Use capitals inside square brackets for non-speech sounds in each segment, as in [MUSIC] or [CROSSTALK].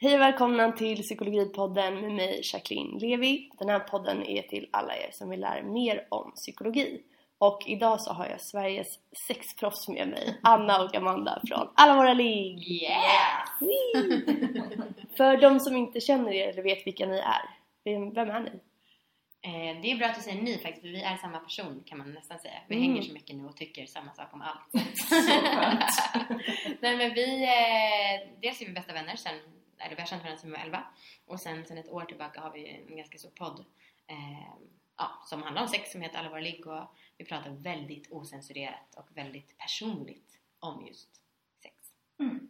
Hej och välkomna till Psykologipodden med mig Jacqueline Levi. Den här podden är till alla er som vill lära mer om psykologi. Och idag så har jag Sveriges sexproffs med mig, Anna och Amanda från Alla våra ligg! Yeah! För de som inte känner er eller vet vilka ni är, vem, vem är ni? Eh, det är bra att du säger ni faktiskt, för vi är samma person kan man nästan säga. Vi Mm. hänger så mycket nu och tycker samma sak om allt. [LAUGHS] Så skönt. [LAUGHS] Nej men vi, eh, dels är vi bästa vänner sen, eller vi har känt varandra sedan vi var 11. Och sen, sen ett år tillbaka har vi en ganska stor podd eh, ja, som handlar om sex som heter Alla våra ligg och vi pratar väldigt osensurerat och väldigt personligt om just sex. Mm.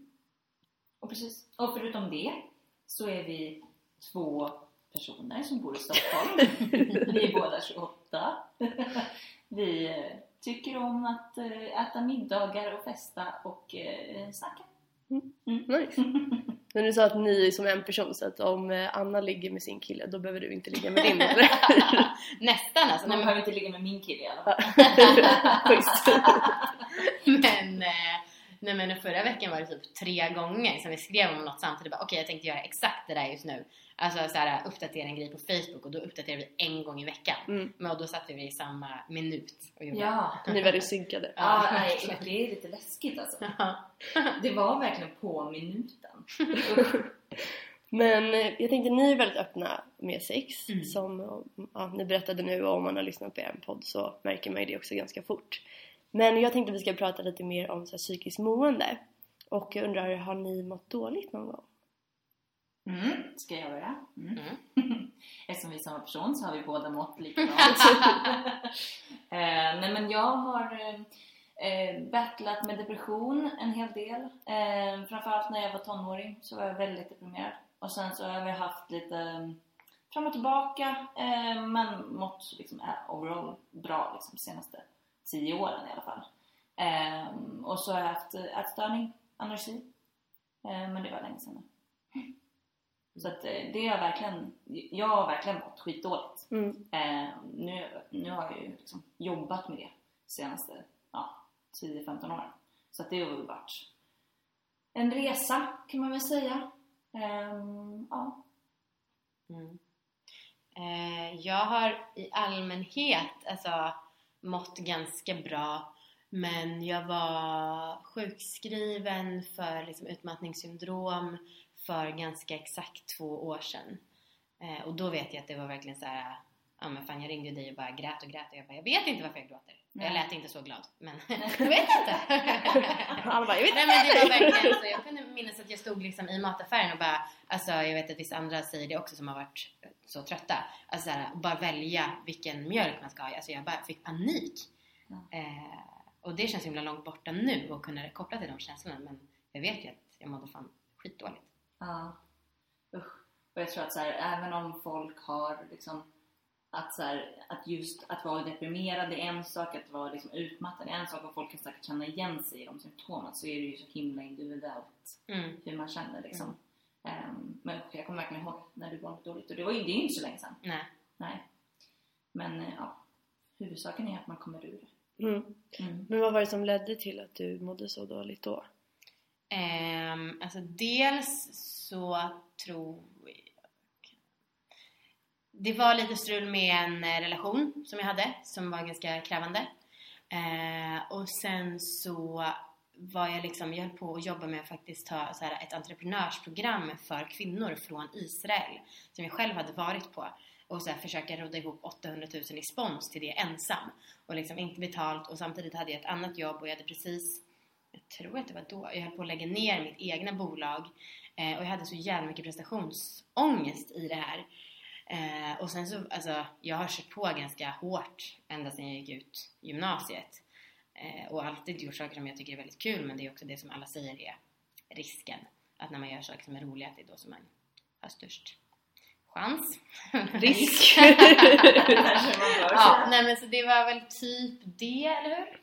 Och, precis. och förutom det så är vi två personer som bor i Stockholm. [LAUGHS] vi är båda 28. vi tycker om att eh, äta middagar och festa och eh, snacka. Nice. [LAUGHS] Men du sa att ni är som en person så att om eh, Anna ligger med sin kille då behöver du inte ligga med din eller? [LAUGHS] Nästan alltså. Man behöver inte ligga med min kille i alla fall. [LAUGHS] [LAUGHS] Men, eh, nej men förra veckan var det typ tre gånger som vi skrev om något samtidigt. Okej jag tänkte göra exakt det där just nu. Alltså så här, uppdatera en grej på Facebook och då uppdaterar vi en gång i veckan. Mm. Men och då satte vi i samma minut och gjorde Ja. Ni är väldigt synkade. Ja, nej, det är lite läskigt alltså. Det var verkligen på minuten. Men eh, jag tänkte ni är väldigt öppna med sex. Mm. Som ja, ni berättade nu och om man har lyssnat på er podd så märker man ju det också ganska fort. Men jag tänkte vi ska prata lite mer om så här, psykiskt mående. Och jag undrar, har ni mått dåligt någon gång? Mm, ska jag göra? Mm. Mm. [LAUGHS] Eftersom vi är samma person så har vi båda mått likadant. [LAUGHS] [LAUGHS] eh, nej men jag har eh, battlat med depression en hel del. Eh, framförallt när jag var tonåring så var jag väldigt deprimerad. Och sen så har vi haft lite eh, fram och tillbaka eh, men mått liksom, eh, overall bra liksom, de senaste tio åren i alla fall. Eh, och så har jag haft eh, ätstörning, anorexi. Eh, men det var länge sedan. Så att eh, det har verkligen, jag har verkligen mått skitdåligt. Mm. Eh, nu, nu har jag ju liksom jobbat med det senaste ja, 10-15 åren. Så att det har varit en resa kan man väl säga. Ehm, ja. Mm. Eh, jag har i allmänhet alltså, mått ganska bra men jag var sjukskriven för liksom, utmattningssyndrom för ganska exakt två år sedan. Eh, och då vet jag att det var verkligen så här, ja men fan jag ringde dig och bara grät och grät och jag bara, jag vet inte varför jag gråter. Jag Nej. lät inte så glad, men [LAUGHS] jag vet inte. [LAUGHS] Bara, jag vet Nej men det var verkligen så. Jag kunde minnas att jag stod liksom i mataffären och bara, alltså jag vet att vissa andra säger det också som har varit så trötta. Alltså såhär, bara välja vilken mjölk man ska ha. Alltså jag bara fick panik. Ja. Eh, och det känns himla långt borta nu och kunna koppla till de känslorna men jag vet ju att jag mådde fan skitdåligt. Ja. Usch. Och jag tror att så här, även om folk har liksom att, så här, att just att vara deprimerad är en sak, att vara liksom utmattad är en sak och folk kan säkert känna igen sig i de symptomen så är det ju så himla individuellt Mm. hur man känner liksom. Ehm, men jag kommer verkligen ihåg när du mådde dåligt och det var ju det ju inte så länge sedan. Nej. Nej. Men eh, ja, huvudsaken är att man kommer ur det. Mm. Mm. Men vad var det som ledde till att du mådde så dåligt då? Um, alltså dels så tror jag... Det var lite strul med en eh, relation som jag hade som var ganska krävande. Uh, och sen så var jag liksom, jag höll på att jobba med att faktiskt ta så här, ett entreprenörsprogram för kvinnor från Israel som jag själv hade varit på och så här, försöka rodda ihop 800 000 i spons till det ensam och liksom inte betalt och samtidigt hade jag ett annat jobb och jag hade precis tror att det var då, jag höll på att lägga ner mitt egna bolag eh, och jag hade så jävla mycket prestationsångest i det här. Eh, och sen så, alltså, jag har kört på ganska hårt ända sedan jag gick ut gymnasiet. Eh, och alltid gjort saker som jag tycker är väldigt kul men det är också det som alla säger är risken. Att när man gör saker som är roliga, att det är då som man har störst chans. [LAUGHS] Risk. Ja, [LAUGHS] nej men så det var väl typ det, eller hur?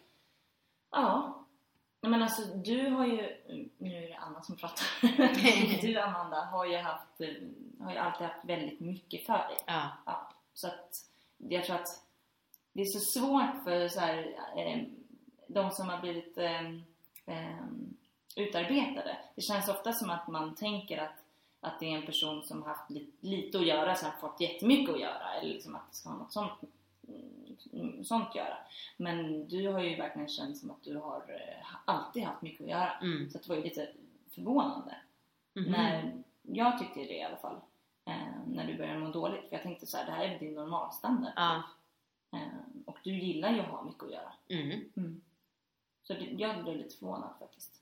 Ja. Nej, Men alltså du har ju, nu är det Anna som pratar. [LAUGHS] du Amanda har ju haft, eh, har ju alltid haft väldigt mycket för dig. Ja. Ja, så att jag tror att det är så svårt för så här, eh, de som har blivit eh, utarbetade. Det känns ofta som att man tänker att att det är en person som har haft li, lite att göra sen fått jättemycket att göra eller liksom att det ska ha något sånt, mm, sånt göra. Men du har ju verkligen känt som att du har eh, alltid haft mycket att göra. Mm. Så det var ju lite förvånande. Mhm. När, jag tyckte det i alla fall. Eh, när du började må dåligt. För jag tänkte så här, det här är din normalstandard. Ja. Eh, och du gillar ju att ha mycket att göra. Mm. Så det, jag blev lite förvånad faktiskt.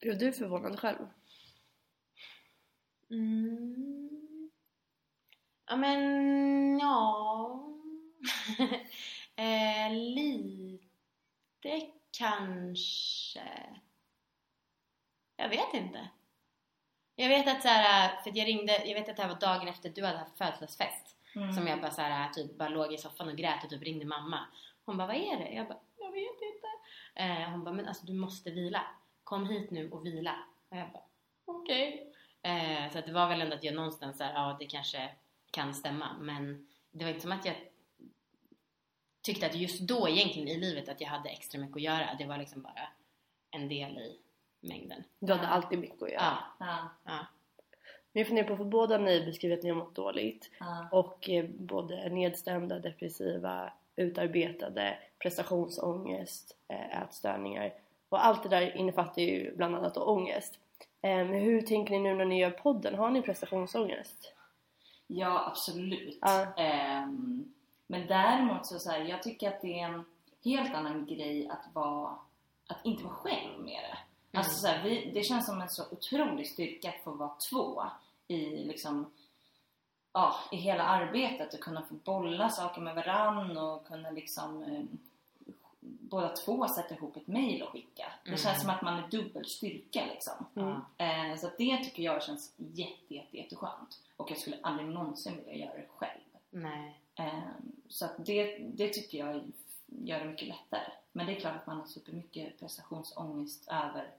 Blev du förvånad själv? Mm. Ja men ja. [LAUGHS] eh, lite kanske. Jag vet inte. Jag vet att så här, för att jag ringde, jag vet att det här var dagen efter du hade haft födelsedagsfest. Mm. Som jag bara så här, typ bara låg i soffan och grät och typ ringde mamma. Hon bara, vad är det? Jag bara, jag vet inte. Eh, hon bara, men alltså du måste vila. Kom hit nu och vila. Och jag bara, okej. Eh, så att det var väl ändå att jag någonstans såhär, ja det kanske kan stämma. Men det var inte som att jag tyckte att just då egentligen i livet att jag hade extra mycket att göra. Det var liksom bara en del i mängden. Du hade alltid mycket att göra. Ja, Ja, ja. Men jag funderar på, för båda ni beskriver att ni har mått dåligt. ja. Och eh, både nedstämda, depressiva, utarbetade, prestationsångest, eh, ätstörningar. Och allt det där innefattar ju bland annat ångest. Eh, Men hur tänker ni nu när ni gör podden? Har ni prestationsångest? ja absolut. Ja. Ehm, men däremot så, så här, jag tycker att det är en helt annan grej att vara att inte vara själv med det. Alltså så här, vi, det känns som en så otrolig styrka att få vara två i liksom ja, i hela arbetet och kunna få bolla saker med varann och kunna liksom eh, båda två sätta ihop ett mail och skicka. Det Mm. känns som att man är dubbel styrka liksom. Mm. Eh, så det tycker jag känns jätte, jätte, jätteskönt. Och jag skulle aldrig någonsin vilja göra det själv. Nej. Eh, så att det, det tycker jag gör det mycket lättare. Men det är klart att man har supermycket prestationsångest över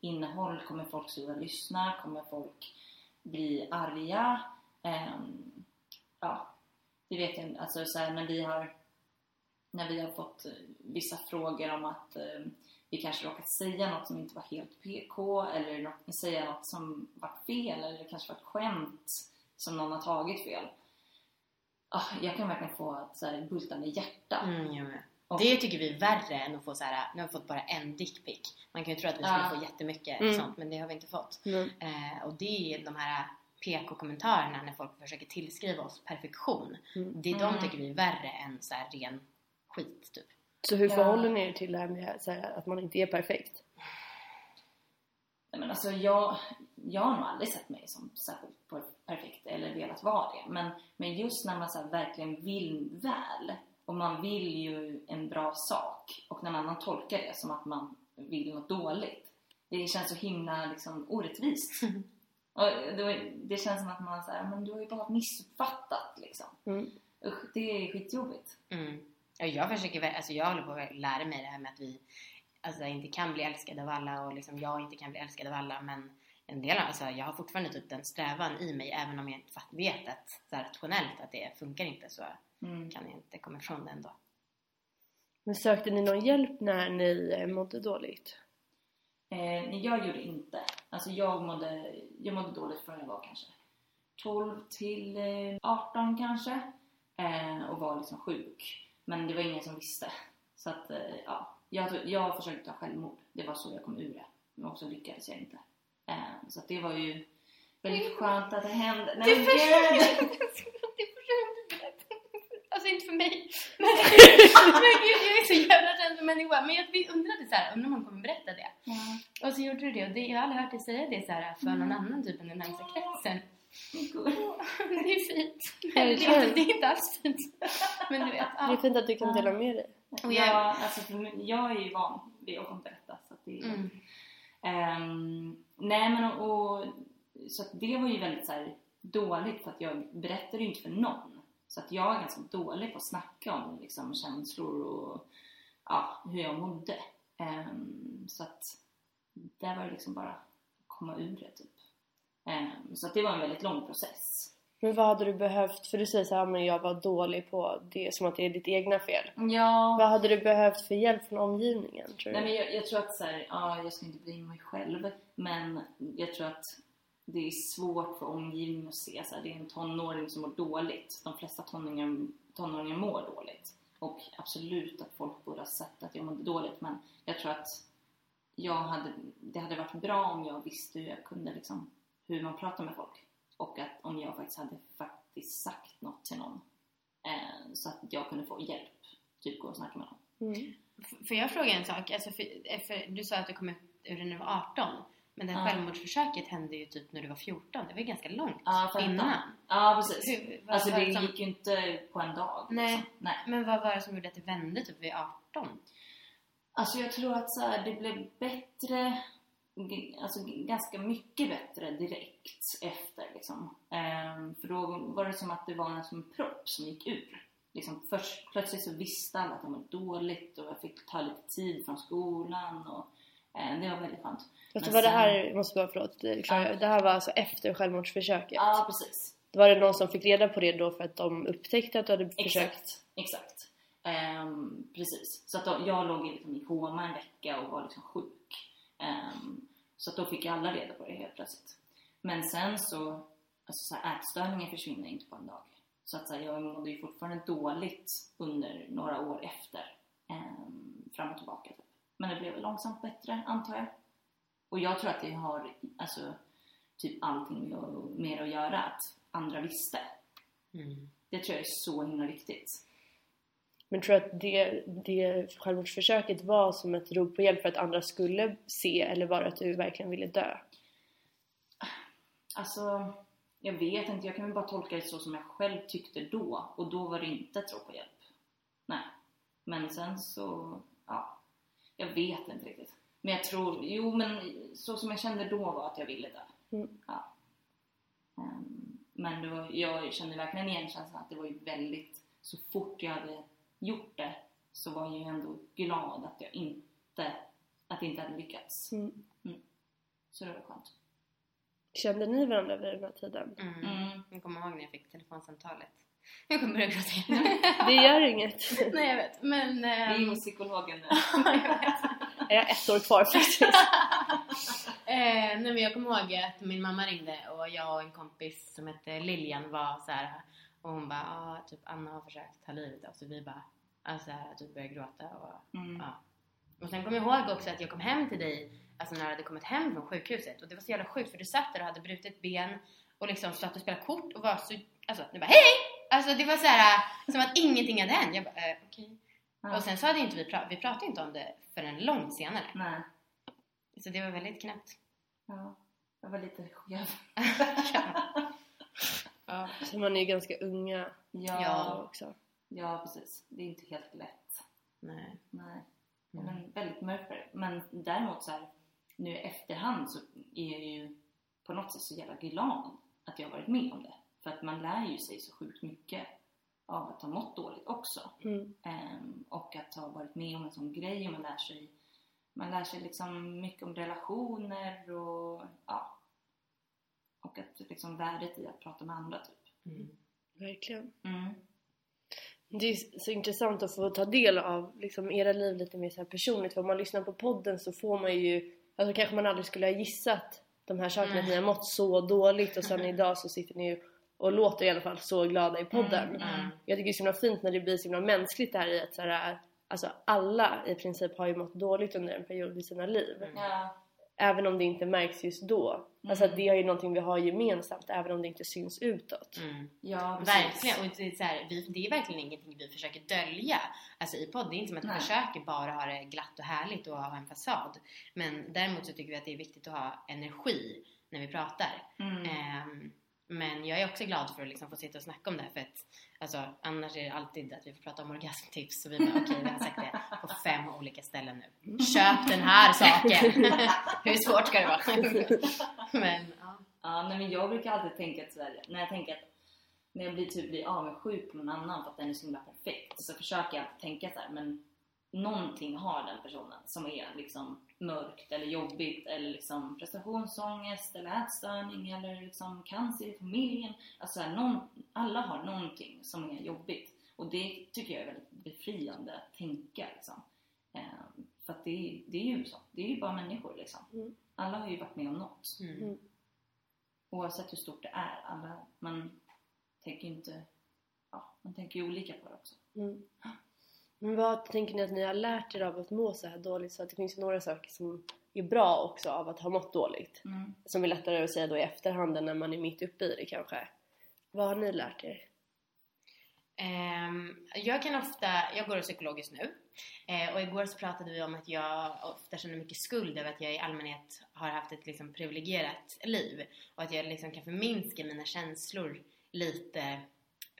innehåll. Kommer folk sluta lyssna? Kommer folk bli arga? Ehm, ja, det vet jag inte. Alltså så här, när vi har när vi har fått eh, vissa frågor om att eh, vi kanske råkat säga något som inte var helt PK eller något, säga något som var fel eller kanske var ett skämt som någon har tagit fel. Ah, jag kan verkligen få ett så här bultande hjärta. Mm, jag med. Och- Det tycker vi är värre än att få så här. nu har vi fått bara en dickpic. Man kan ju tro att vi skulle Ja. få jättemycket Mm. sånt men det har vi inte fått. Mm. Eh, och det är de här PK-kommentarerna när folk försöker tillskriva oss perfektion. Mm. Det är de Mm. tycker vi är värre än så här ren skit typ. Så hur Ja. förhåller ni er till det här med så här, att man inte är perfekt? Men alltså jag, jag har nog aldrig sett mig som särskilt perfekt eller velat vara det. Men, men just när man så verkligen vill väl och man vill ju en bra sak och när annan tolkar det som att man vill något dåligt. Det känns så himla liksom, orättvist. Och det, det känns som att man säger men du har ju bara missuppfattat liksom. Mm. Usch, det är skitjobbigt. Mm. Ja, jag försöker, alltså jag håller på att lära mig det här med att vi alltså, inte kan bli älskade av alla och liksom jag inte kan bli älskad av alla men en del, alltså jag har fortfarande typ den strävan i mig även om jag inte vet att så här, rationellt att det funkar inte så Mm. kan jag inte komma ifrån det ändå. Men sökte ni någon hjälp när ni eh, mådde dåligt? Eh, nej, jag gjorde inte. Alltså jag mådde, jag mådde dåligt från jag var kanske 12 till eh, 18 kanske. Eh, och var liksom sjuk. Men det var ingen som visste. Så att, eh, ja. Jag, jag försökte ta självmord. Det var så jag kom ur det. Men också lyckades jag inte. Eh, så det var ju väldigt skönt att det hände. Nej, men det berätta. Alltså inte för mig. Men, [LAUGHS] men gud, jag är så jävla känslomänniska. Men jag undrade så här, undrar om hon kommer berätta det. Ja, Och så gjorde du det och det, jag har aldrig hört dig säga det så här för någon annan typ än den närmsta kretsen. Det är fint. Eller [LAUGHS] det, är, det är inte alls fint. [LAUGHS] Men du vet. Det är Ja. fint att du kan dela med dig. Och jag- Ja, alltså för mig, jag är ju van vid att berätta. Så att det Mm. Ehm, nej men och, och så att det var ju väldigt så här, dåligt för att jag berättade ju inte för någon. Så att jag är ganska dålig på att snacka om liksom, känslor och ja, hur jag mådde. Ehm, så att där var det liksom bara att komma ur det typ. Ehm, så att det var en väldigt lång process. Men vad hade du behövt? För du säger så här, men jag var dålig på det som att det är ditt egna fel. Ja, Vad hade du behövt för hjälp från omgivningen tror du? Nej men jag, jag tror att så här, ja, jag ska inte bli mig själv men jag tror att det är svårt för omgivningen att se så här, det är en tonåring som mår dåligt. De flesta tonåringar, tonåringar mår dåligt. Och absolut att folk borde ha sett att jag mådde dåligt men jag tror att jag hade, det hade varit bra om jag visste hur jag kunde liksom, hur man pratar med folk. Och att om jag faktiskt hade faktiskt sagt något till någon eh, så att jag kunde få hjälp. Typ gå och snacka med någon. Mm. Får jag fråga en sak? Alltså för, eh, för, du sa att du kom ut ur det när du var 18. Men det här Ja. självmordsförsöket hände ju typ när du var 14. Det var ju ganska långt Ja, innan. Ja, precis. Hur, vad Alltså det som- gick ju inte på en dag. Nej. Liksom. Nej. Men vad var det som gjorde att det vände typ vid 18? Alltså jag tror att så här, det blev bättre, alltså ganska mycket bättre direkt efter liksom. Ehm, för då var det som att det var en som propp som gick ur. Liksom först, plötsligt så visste alla att de mådde dåligt och jag fick ta lite tid från skolan och eh, det var väldigt skönt. Men var det sen- här, jag måste bara förlåt, eh, Klara, Ja. det här var alltså efter självmordsförsöket? Ja, precis. Var det någon som fick reda på det då för att de upptäckte att du hade försökt? Exakt, exakt. Ehm, precis. Så att då, jag låg i, liksom, i koma en vecka och var liksom sjuk. Ehm, så att då fick alla reda på det helt plötsligt. Men sen så, alltså så här, ätstörningen försvinner inte på en dag. Så att så här, jag mådde ju fortfarande dåligt under några år efter. ehm, fram och tillbaka typ. Men det blev långsamt bättre antar jag. Och jag tror att det har alltså, typ allting med, med att göra att andra visste. Mm. Det tror jag är så himla viktigt. Men tror att det, det självmordsförsöket var som ett rop på hjälp för att andra skulle se eller det att du verkligen ville dö? Alltså, jag vet inte. Jag kan väl bara tolka det så som jag själv tyckte då. Och då var det inte ett rop på hjälp. Nej. Men sen så, ja. Jag vet inte riktigt. Men jag tror, jo men så som jag kände då var att jag ville dö. Mm. Ja. Ehm, men det var, jag kände verkligen igen känslan att det var ju väldigt, så fort jag hade gjort det så var jag ju ändå glad att jag inte, att det inte hade lyckats. Mm. Så det var skönt. Kände ni varandra vid den här tiden? Mm. Mm. Jag kommer ihåg när jag fick telefonsamtalet. Jag kommer börja gråta igen. Det gör inget. [LAUGHS] Nej jag vet. Men... Vi är ehm, hos psykologen nu. [LAUGHS] jag vet. Jag har ett år kvar faktiskt. [LAUGHS] Eh, nej men jag kommer ihåg att min mamma ringde och jag och en kompis som hette Lilian var så här och hon bara ah, typ Anna har försökt ta livet av sig. Vi bara alltså här, typ började gråta och Mm. ja. Och sen kommer jag ihåg också att jag kom hem till dig alltså när jag hade kommit hem från sjukhuset och det var så jävla sjukt för du satt där och hade brutit ben och liksom satt och spelade kort och var så alltså du bara hej! Alltså det var så här som att ingenting hade hänt. Jag bara eh, okej. Ja. Och sen så hade inte vi, pra- vi pratade inte om det förrän långt senare. Nej. Så det var väldigt knäppt. Ja. Jag var lite skev. [LAUGHS] ja. Så man är ju ganska unga Ja. Ja. också. Ja, precis. Det är inte helt lätt. Nej. Nej. Mm. Men väldigt mörkt. Men däremot så här, nu i efterhand så är jag ju på något sätt så jävla glad att jag har varit med om det. För att man lär ju sig så sjukt mycket av att ha mått dåligt också. Mm. Ehm, och att ha varit med om en sån grej och man lär sig man lär sig liksom mycket om relationer och ja. Och att liksom värdet i att prata med andra typ. Mm. Verkligen. Mm. Det är så intressant att få ta del av liksom, era liv lite mer så här personligt. För om man lyssnar på podden så får man ju, alltså kanske man aldrig skulle ha gissat de här sakerna, att ni har mått så dåligt och sen idag så sitter ni och låter i alla fall så glada i podden. Mm, mm. Jag tycker det är så himla fint när det blir så himla mänskligt där i att så här, alltså alla i princip har ju mått dåligt under en period i sina liv. Mm. Ja. Även om det inte märks just då. Alltså att det är ju någonting vi har gemensamt även om det inte syns utåt. Mm. Ja, precis. Verkligen, och det är, så här, vi, det är verkligen ingenting vi försöker dölja. Alltså i podd, det är inte som att vi Nej. försöker bara ha det glatt och härligt och ha en fasad. Men däremot så tycker vi att det är viktigt att ha energi när vi pratar. Mm. Ehm, men jag är också glad för att liksom få sitta och snacka om det för att alltså, annars är det alltid att vi får prata om orgasmtips så vi bara okej vi har sagt det på fem olika ställen nu. Köp den här saken! [LAUGHS] Hur svårt ska det vara? [LAUGHS] men ja. Ja, nej, men jag brukar alltid tänka att sådär, när jag tänker att när jag blir, typ, blir avundsjuk på någon annan för att den är så himla perfekt så försöker jag tänka så här, men någonting har den personen som är liksom mörkt eller jobbigt eller liksom prestationsångest eller ätstörning eller liksom cancer i familjen. Alltså så här, någon, alla har någonting som är jobbigt och det tycker jag är väldigt befriande att tänka liksom. Ehm, för att det, det är ju så, det är ju bara människor liksom. Mm. Alla har ju varit med om något. Mm. Oavsett hur stort det är. Alla, man tänker ju inte... Ja, man tänker ju olika på det också. Mm. Men vad tänker ni att ni har lärt er av att må så här dåligt? Så att det finns ju några saker som är bra också av att ha mått dåligt. Mm. Som är lättare att säga då i efterhand än när man är mitt uppe i det kanske. Vad har ni lärt er? Ehm, jag kan ofta, jag går hos psykolog just nu Eh, och igår så pratade vi om att jag ofta känner mycket skuld över att jag i allmänhet har haft ett liksom privilegierat liv och att jag liksom kan förminska mina känslor lite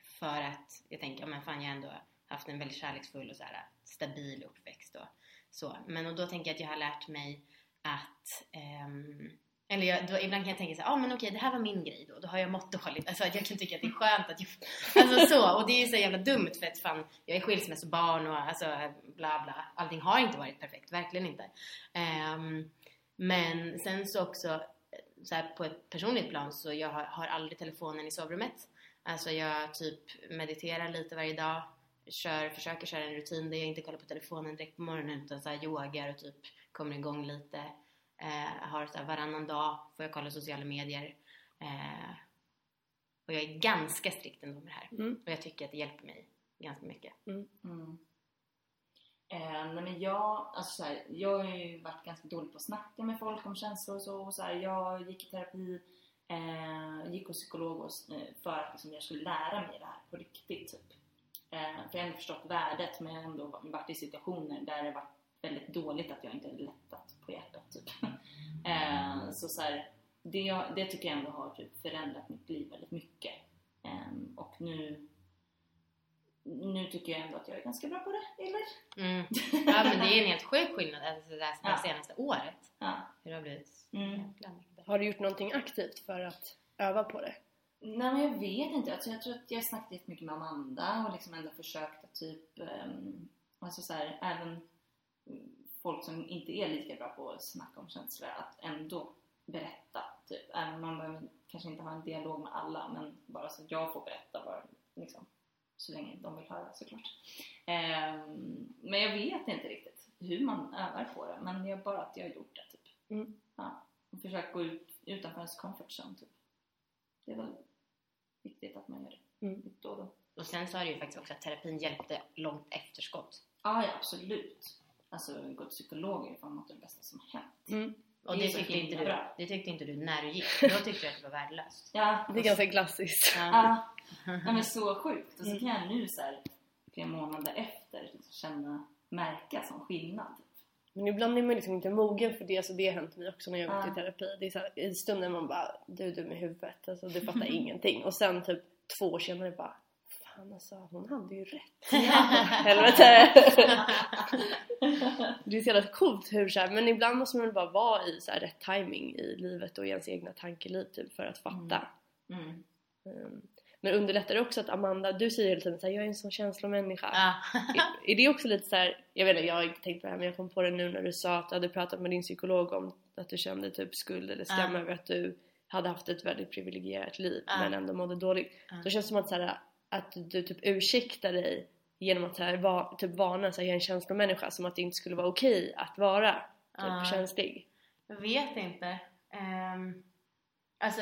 för att jag tänker, ja men fan jag ändå haft en väldigt kärleksfull och så här stabil uppväxt och så. Men och då tänker jag att jag har lärt mig att ehm, eller jag, då, ibland kan jag tänka så ja ah, men okej det här var min grej då, då har jag mått dåligt. Alltså att jag kan tycka att det är skönt att jag, Alltså så, och det är ju så jävla dumt för att fan, jag är skilsmässobarn och alltså bla bla. Allting har inte varit perfekt, verkligen inte. Um, men sen så också, så här, på ett personligt plan så jag har, har aldrig telefonen i sovrummet. Alltså jag typ mediterar lite varje dag, kör, försöker köra en rutin där jag inte kollar på telefonen direkt på morgonen utan så här yogar och typ kommer igång lite. Eh, har så här, varannan dag får jag kolla sociala medier. Eh, och jag är ganska strikt ändå med det här. Mm. Och jag tycker att det hjälper mig ganska mycket. Mm. Eh, nej men jag, alltså så här, jag har ju varit ganska dålig på att snacka med folk om känslor och så. Och så här, jag gick i terapi, eh, gick hos psykolog och, eh, för att liksom, jag skulle lära mig det här på riktigt. Typ. Eh, för jag har ändå förstått värdet men jag har ändå varit i situationer där det varit väldigt dåligt att jag inte hade lättat på hjärtat. Typ. [LAUGHS] Eh, så så här, det, det tycker jag ändå har typ förändrat mitt liv väldigt mycket. Eh, och nu, nu tycker jag ändå att jag är ganska bra på det, eller? Mm. [LAUGHS] Ja men det är en helt sjuk skillnad alltså, det, det Ja. senaste året. Ja. Hur det har blivit Mm. Har du gjort någonting aktivt för att öva på det? Nej men jag vet inte. Alltså, jag tror att jag har snackat jättemycket med Amanda och liksom ändå försökt att typ, um, alltså så här, även folk som inte är lika bra på att snacka om känslor, att ändå berätta. Typ. Även om man behöver kanske inte ha en dialog med alla, men bara så att jag får berätta bara, liksom, så länge de vill höra såklart. Ehm, men jag vet inte riktigt hur man övar på det, men jag bara att jag har gjort det. Typ. Mm. Ja, och försökt gå ut utanför ens comfort zone. Typ. Det är väl viktigt att man gör det Mm. då och då. Och sen sa du ju faktiskt också att terapin hjälpte långt efterskott. Ja, ja absolut. Alltså gå till psykolog är fan något av det bästa som har hänt. Mm. Och Det det, tyckte inte du, bra. det tyckte inte du när du gick. Då tyckte du att det var värdelöst. Ja, Det är ganska klassiskt. ja, ja, men så sjukt. Och så Mm. kan jag nu så här, flera månader efter känna, märka som skillnad. Men ibland är man liksom inte mogen för det, så det har hänt mig också när jag gått Ja. i terapi. Det är så här, I stunden man bara, du är dum i huvudet, alltså, du fattar [LAUGHS] ingenting. Och sen typ två år senare bara, fan alltså hon hade ju rätt. [LAUGHS] Helvete! det är så jävla coolt hur så här, men ibland måste man bara vara i så här, rätt timing i livet och i ens egna tankeliv typ, för att fatta. Mm. Mm. Men underlättar det också att Amanda, du säger hela tiden såhär, jag är en sån känslomänniska. Ja. Är, är det också lite så här, jag vet inte, jag har inte tänkt på det här men jag kom på det nu när du sa att du hade pratat med din psykolog om att du kände typ skuld eller skam Ja. över att du hade haft ett väldigt privilegierat liv Ja. men ändå mådde dåligt. Ja. Då känns det som att, så här, att du typ ursäktar dig genom att så här, va, typ varna så här, jag är en känslomänniska som att det inte skulle vara okej att vara typ, Ja. känslig. Jag vet inte. Um, alltså,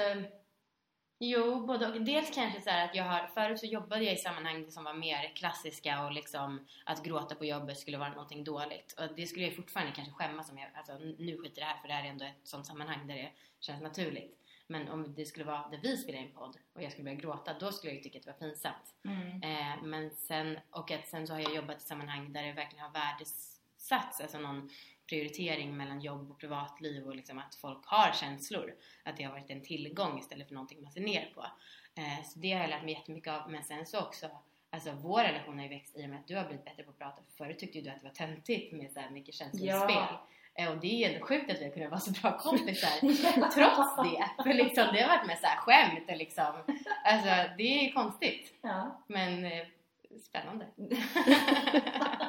jo, både och. Dels kanske så att jag har, förut så jobbade jag i sammanhang som var mer klassiska och liksom att gråta på jobbet skulle vara någonting dåligt. Och det skulle jag fortfarande kanske skämmas om jag, alltså nu skiter det här för det här är ändå ett sånt sammanhang där det känns naturligt. Men om det skulle vara där vi spelar in podd och jag skulle börja gråta, då skulle jag ju tycka att det var pinsamt. Mm. Eh, men sen, och att sen så har jag jobbat i sammanhang där det verkligen har värdesatts, alltså någon prioritering mellan jobb och privatliv och liksom att folk har känslor. Att det har varit en tillgång istället för någonting man ser ner på. Eh, så det har jag lärt mig jättemycket av. Men sen så också, alltså vår relation har ju växt i och med att du har blivit bättre på att prata. För förut tyckte ju du att det var töntigt med så här mycket känslospel. Ja. Eh, och det är ju ändå sjukt att vi har kunnat vara så bra kompisar [LAUGHS] [LAUGHS] trots det. För liksom, det har varit med så här skämt och liksom, alltså det är ju konstigt. Ja. Men eh, spännande. [LAUGHS]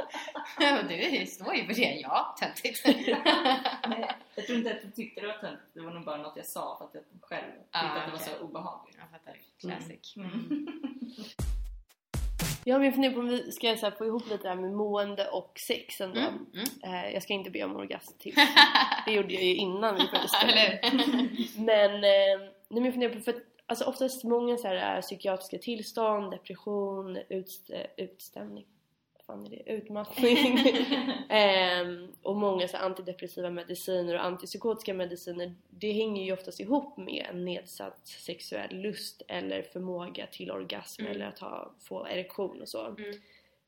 Du står ju för det, ja, töntigt. [LAUGHS] Nej, jag tror inte att jag tyckte det var töntigt. Det var nog bara något jag sa för att jag själv tyckte Ah, att det var okej. så obehagligt. Jag fattar, classic. Mm. Jag vill fundera på om vi ska så här, få ihop lite det här med mående och sex ändå. Mm, mm. Eh, jag ska inte be om orgasmtips. [LAUGHS] Det gjorde jag ju innan vi började spela. [LAUGHS] Men eh, men jag funderar på, för att, alltså oftast många så här, äh, psykiatriska tillstånd, depression, utst, utstämning, fan är det? Utmattning. [LAUGHS] Ehm, och många så antidepressiva mediciner och antipsykotiska mediciner, det hänger ju oftast ihop med en nedsatt sexuell lust eller förmåga till orgasm Mm. eller att ha, få erektion och så. Mm.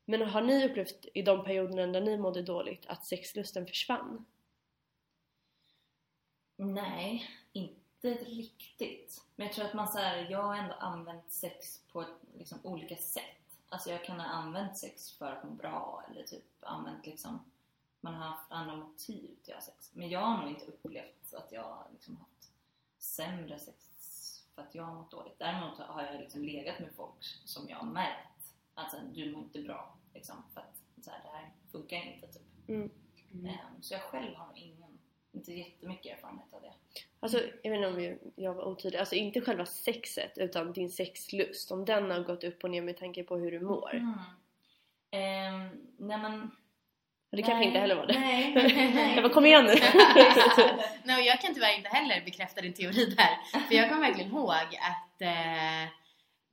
Men har ni upplevt i de perioderna när ni mådde dåligt att sexlusten försvann? Nej, inte riktigt. Men jag tror att man så här, jag har ändå använt sex på liksom, olika sätt. Alltså jag kan ha använt sex för att må bra eller typ använt liksom man har haft andra motiv till att ha sex. Men jag har nog inte upplevt att jag har liksom haft sämre sex för att jag har mått dåligt. Däremot har jag liksom legat med folk som jag har märkt alltså du mår inte bra liksom för att så här, det här funkar inte typ. Mm. Mm. Så jag själv har nog ingen, inte jättemycket erfarenhet av det. Alltså, jag vet inte om jag- jag var otydlig. Alltså inte själva sexet utan din sexlust. Om den har gått upp och ner med tanke på hur du mår. Mm. Ehm, nej men... Det kanske inte heller var det. Nej, nej. [LAUGHS] Jag bara, kom igen nu! [LAUGHS] Nej, och jag kan tyvärr inte heller bekräfta din teori där. För jag kommer verkligen ihåg att eh,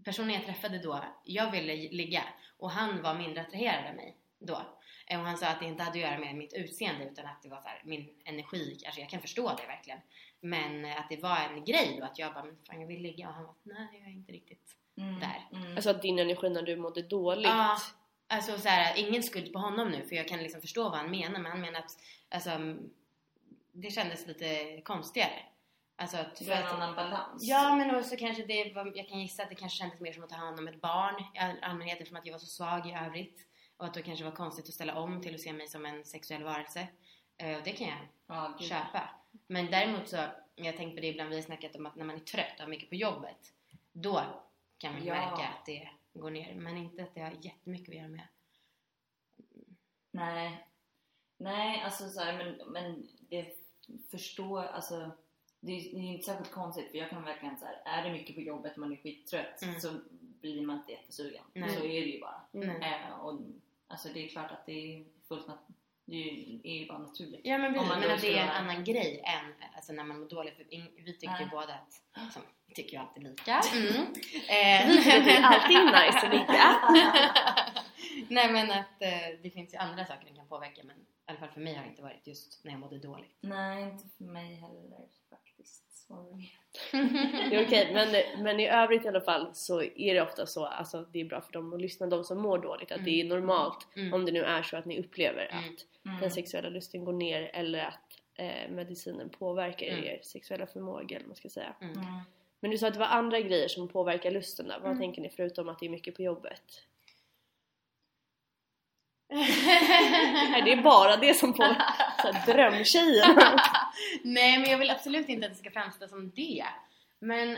personen jag träffade då, jag ville ligga och han var mindre attraherad av mig då. Och han sa att det inte hade att göra med mitt utseende utan att det var så här, min energi, alltså jag kan förstå det verkligen. Men att det var en grej då att jag bara, men fan jag vill ligga och han var nej jag är inte riktigt Mm, där. Mm. Alltså att din energi när du mådde dåligt. Ja, alltså så här, ingen skuld på honom nu för jag kan liksom förstå vad han menar men han menar att alltså, det kändes lite konstigare. Alltså att, det för var en att, annan balans. ja men också kanske det var, jag kan gissa att det kanske kändes mer som att ta hand om ett barn i all- allmänhet eftersom att jag var så svag i övrigt. Och att det kanske var konstigt att ställa om till att se mig som en sexuell varelse. Eh, Och det kan jag Ja, köpa. Men däremot så, jag har tänkt på det ibland, vi har snackat om att när man är trött och har mycket på jobbet, då kan man Ja. märka att det går ner. Men inte att det har jättemycket att göra med. Nej. Nej, alltså så här, men, men det förstår, alltså det är, det är inte särskilt konstigt för jag kan verkligen så här, är det mycket på jobbet och man är skittrött Mm. så blir man inte jättesugen. Nej. Så är det ju bara. Mm. Eh, och, alltså det är klart att det är fullt nat- det är ju, bara naturligt. Ja men precis, man men det är en annan grej än alltså, när man mår dåligt. För vi tycker ju båda att, som, [LAUGHS] vi tycker ju alltid lika. Mm. Det blir alltid nice och lika. [LAUGHS] Nej men att eh, det finns ju andra saker den kan påverka men i alla fall för mig har det inte varit just när jag mådde dåligt. Nej, inte för mig heller faktiskt. Sorry. Det är okej, men, men i övrigt i alla fall så är det ofta så, alltså det är bra för dem att lyssna, de som mår dåligt, att det är normalt Mm. om det nu är så att ni upplever Mm. att Mm. den sexuella lusten går ner eller att eh, medicinen påverkar Mm. er sexuella förmåga eller vad man ska säga. Mm. Mm. Men du sa att det var andra grejer som påverkar lusten där. Vad Mm. tänker ni förutom att det är mycket på jobbet? Nej, det är bara det som här, drömtjejen. [LAUGHS] Nej men jag vill absolut inte att det ska framstå som det. Men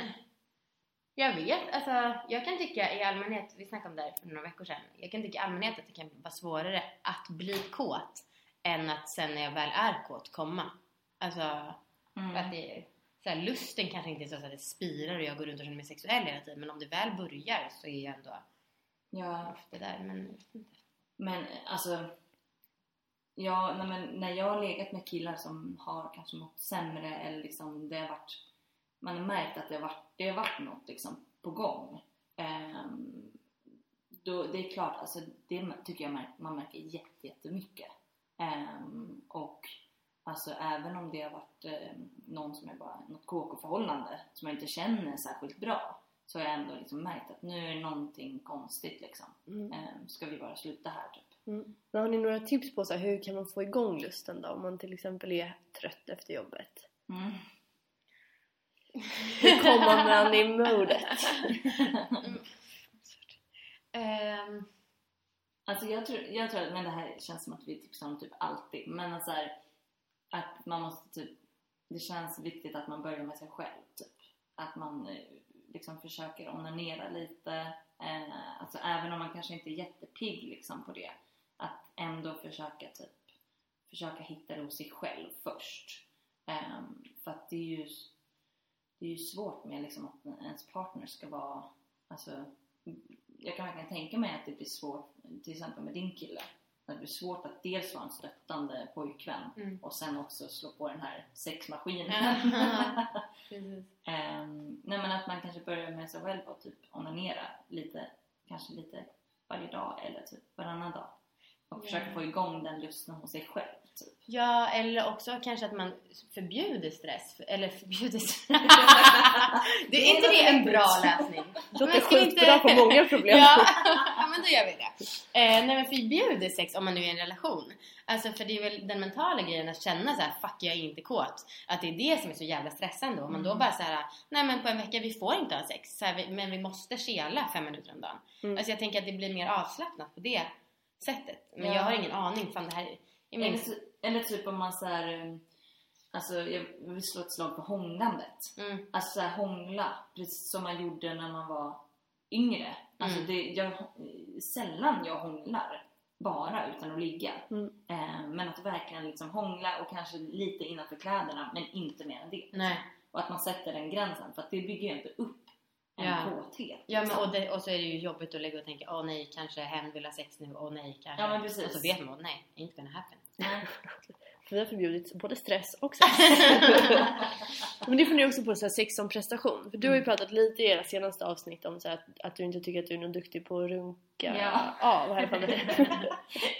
jag vet, alltså jag kan tycka i allmänhet, vi snackade om det här för några veckor sedan, jag kan tycka i allmänhet att det kan vara svårare att bli kåt än att sen när jag väl är kåt komma. Alltså Mm. att det så här, lusten kanske inte är så att det spirar och jag går runt och känner mig sexuell hela tiden men om det väl börjar så är jag ändå Ja, ofta där men jag vet inte. Men alltså, ja, nej, men när jag har legat med killar som har kanske mått sämre eller liksom det har varit, man har märkt att det har varit, det har varit något liksom på gång. Um, då, det är klart, alltså det tycker jag man märker jätte, jättemycket. Um, och alltså även om det har varit um, någon som är bara något KK-förhållande som jag inte känner särskilt bra så har jag ändå liksom märkt att nu är någonting konstigt liksom. Mm. Ehm, ska vi bara sluta här typ? Mm. Men har ni några tips på så här, hur kan man få igång lusten då? Om man till exempel är trött efter jobbet. Mm. Hur kommer man i modet? [LAUGHS] Ehm, Alltså jag tror, jag tror men det här känns som att vi tipsar om typ alltid, men att så här, att man måste typ, det känns viktigt att man börjar med sig själv typ. Att man eh, liksom försöker onanera lite, eh, alltså även om man kanske inte är jättepigg liksom på det, att ändå försöka typ, försöka hitta det hos sig själv först. Eh, för att det är ju, det är ju svårt med liksom att ens partner ska vara, alltså jag kan verkligen tänka mig att det blir svårt till exempel med din kille det blir svårt att dels vara en stöttande pojkvän Mm. och sen också slå på den här sexmaskinen. [LAUGHS] Ehm, nej men att man kanske börjar med sig själv och typ onanera lite, kanske lite varje dag eller typ varannan dag. Och försöka få igång den lusten hos sig själv. Typ. Ja, eller också kanske att man förbjuder stress. Eller förbjuder [LAUGHS] Det är inte det en bra lösning? Det låter skitbra inte- på många problem. Ja, ja, men då gör vi det. Eh, nej men förbjuder sex om man nu är i en relation. Alltså för det är väl den mentala grejen att känna så här: fuck jag är inte kåt. Att det är det som är så jävla stressande. Om man då Mm. bara så här: nej men på en vecka vi får inte ha sex. Så här, men vi måste kela fem minuter om dagen. Mm. Alltså jag tänker att det blir mer avslappnat på det sättet. Men Ja. jag har ingen aning. Fan det här är Eller, eller typ om man såhär, alltså jag vill slå ett slag på hånglandet. Mm. Alltså så här, hångla, precis som man gjorde när man var yngre. Alltså Mm. det, jag, sällan jag hånglar bara utan att ligga. Mm. Eh, men att verkligen liksom hångla och kanske lite innanför kläderna men inte mer än det. Nej. Och att man sätter den gränsen för att det bygger ju inte upp Ja. kåthet. Ja men liksom. och, det, och så är det ju jobbigt att ligga och tänka åh nej kanske hen vill ha sex nu, åh nej kanske. Ja, men precis. Och så vet man åh nej, ain't gonna happen. [LAUGHS] För vi har förbjudit både stress och sex. [LAUGHS] Men det funderar jag också på så här, sex som prestation. För du har ju pratat lite i era senaste avsnitt om så här, att, att du inte tycker att du är någon duktig på att runka Ja. av. Det.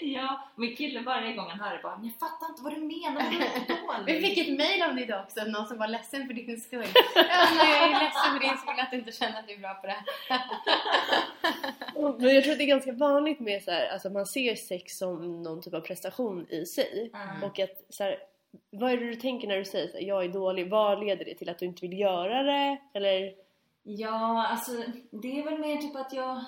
[LAUGHS] ja, min kille varje gång han hör det bara jag fattar inte vad du menar, du är dålig. Vi fick ett mail om det idag också, någon som var ledsen för din skull. [LAUGHS] Ja, nej, jag är ledsen för din skull att du inte känner att du är bra på det här. Men jag tror att det är ganska vanligt med så här, alltså man ser sex som någon typ av prestation i sig. Mm. Och att så här, vad är det du tänker när du säger så här, jag är dålig? Vad leder det till? Att du inte vill göra det? Eller? Ja, alltså det är väl mer typ att jag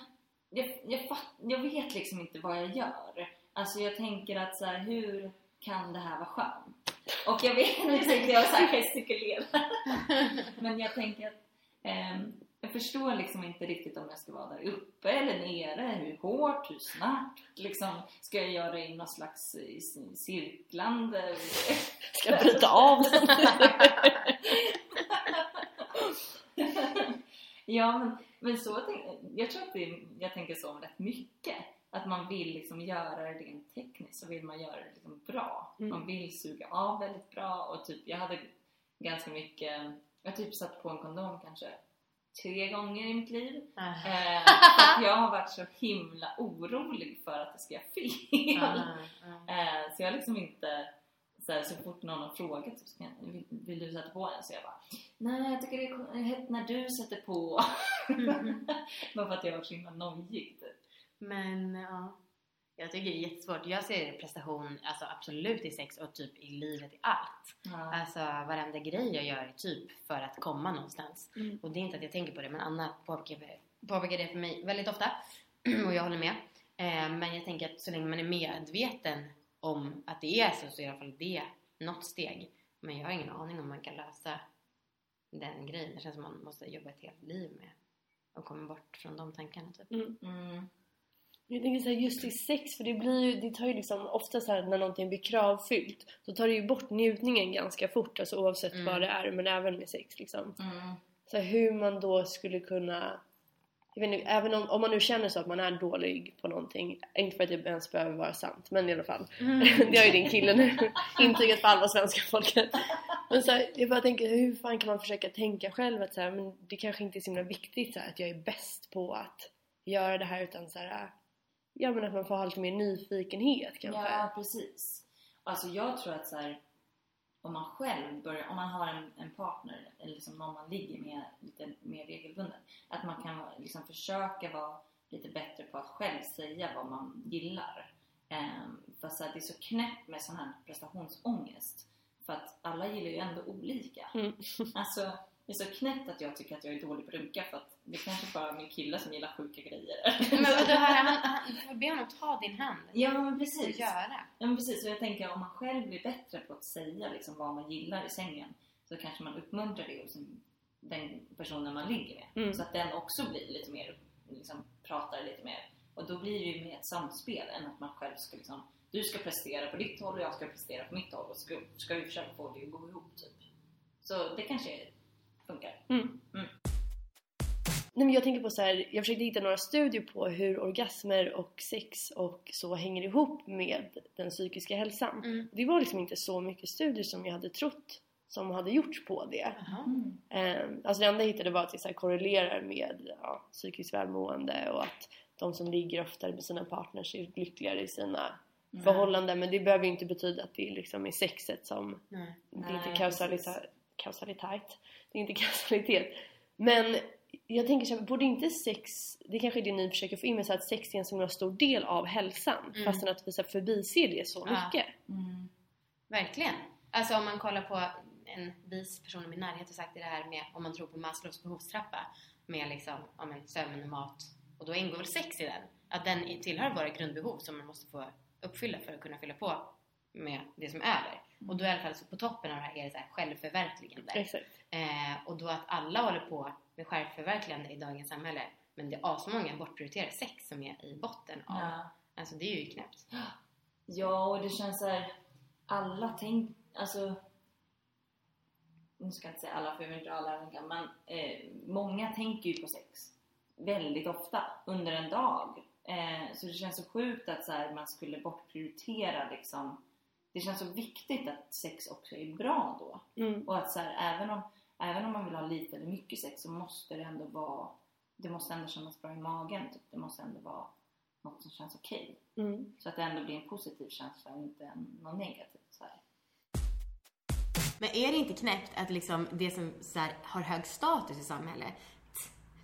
jag, jag, fatt, jag vet liksom inte vad jag gör. Alltså jag tänker att så här, hur kan det här vara skönt? Och jag vet, tänkte jag så här gestikulera. [LAUGHS] Men jag tänker att ehm, jag förstår liksom inte riktigt om jag ska vara där uppe eller nere. Hur hårt, hur snabbt? Liksom, ska jag göra det i någon slags eh, cirklande? [LAUGHS] Ska jag bryta av den? [LAUGHS] Ja, men, men så jag tror att det, jag tänker så om rätt mycket. Att man vill liksom göra det rent tekniskt så vill man göra det liksom bra. Mm. Man vill suga av väldigt bra och typ jag hade ganska mycket, jag typ satt på en kondom kanske tre gånger i mitt liv. Ah. Eh, jag har varit så himla orolig för att det ska göra fel. Ah. Eh, så jag har liksom inte så, här, så fort någon har frågat så ska jag, vill, vill du sätta på den? Så jag bara Nej, jag tycker det är hett när du sätter på. Mhm. [LAUGHS] Bara för att jag var så himla nojig typ. Men ja, jag tycker det är jättesvårt. Jag ser prestation alltså absolut i sex och typ i livet i allt. Ja. Alltså varenda grej jag gör är typ för att komma någonstans. Mm. Och det är inte att jag tänker på det men Anna påpekar, påpekar det för mig väldigt ofta. [CLEARS THROAT] och jag håller med. Eh, men jag tänker att så länge man är medveten om att det är så så är i alla fall det något steg. Men jag har ingen aning om man kan lösa den grejen. Det känns som man måste jobba ett helt liv med och komma bort från de tankarna typ. Mm. Jag tänker så här, just i sex, för det blir ju, det tar ju liksom ofta så här när någonting blir kravfyllt så tar det ju bort njutningen ganska fort, alltså oavsett Mm. vad det är, men även med sex liksom. Mm. Så här, hur man då skulle kunna jag vet inte, även om, om man nu känner så att man är dålig på någonting, inte för att det ens behöver vara sant, men i alla fall. [LAUGHS] det har ju din kille nu intygat för alla svenska folket. Men så här, jag bara tänker, hur fan kan man försöka tänka själv att så här, men det kanske inte är så himla viktigt så här, att jag är bäst på att göra det här utan så här, ja men att man får ha lite mer nyfikenhet kanske. Ja, precis. Alltså jag tror att så här, om man själv börjar, om man har en, en partner eller liksom någon man ligger med lite mer regelbundet, att man kan liksom försöka vara lite bättre på att själv säga vad man gillar. Ehm, för så här, det är så knäppt med sån här prestationsångest. För att alla gillar ju ändå olika. Mm. Alltså, det är så knäppt att jag tycker att jag är dålig på runka för att det är kanske bara min kille som gillar sjuka grejer. Men vadå, han, han, du får be honom ta din hand Ja men precis. göra. Ja men precis, och jag tänker om man själv blir bättre på att säga liksom vad man gillar i sängen så kanske man uppmuntrar det hos den personen man ligger med. Mm. Så att den också blir lite mer, liksom pratar lite mer. Och då blir det ju mer ett samspel än att man själv ska liksom, du ska prestera på ditt håll och jag ska prestera på mitt håll och ska, ska vi försöka få det att gå ihop typ. Så det kanske funkar. Mm. Nej men jag tänker på så här, jag försökte hitta några studier på hur orgasmer och sex och så hänger ihop med den psykiska hälsan. Mm. Det var liksom inte så mycket studier som jag hade trott som hade gjorts på det. Eh, alltså det enda jag hittade var att det så korrelerar med ja, psykiskt välmående och att de som ligger oftare med sina partners är lyckligare i sina förhållanden. Men det behöver ju inte betyda att det liksom är sexet som Nej. det är Nej, inte kausalitet. Det är inte [LAUGHS] kausalitet. Men jag tänker så här, borde inte sex, det kanske är det ni försöker få in med så att sex är en så stor del av hälsan Mm. fastän att vi så här förbiser det så Ja. mycket. Mm. Verkligen. Alltså om man kollar på en vis person i min närhet har sagt det här med om man tror på Maslows behovstrappa med liksom, ja, men sömn, mat och då ingår väl sex i den. Att den tillhör våra grundbehov som man måste få uppfylla för att kunna fylla på med det som är över. Och då i alla fall så på toppen av det här är det så här självförverkligande. Exakt. Eh, och då att alla håller på med självförverkligande i dagens samhälle men det är asmånga bortprioriterar sex som är i botten av. Ja. Alltså det är ju knäppt. Ja, och det känns så här. Alla tänk... Alltså... Nu ska jag inte säga alla, för jag vill inte alla tänka, men eh, många tänker ju på sex väldigt ofta under en dag. Eh, så det känns så sjukt att så här, man skulle bortprioritera liksom. Det känns så viktigt att sex också är bra då. Mm. Och att så här, även, om, även om man vill ha lite eller mycket sex så måste det ändå vara... Det måste ändå kännas bra i magen. Typ. Det måste ändå vara något som känns okej. Mm. Så att det ändå blir en positiv känsla och inte en, någon negativ. Så här. Men är det inte knäppt att liksom det som så här, har hög status i samhället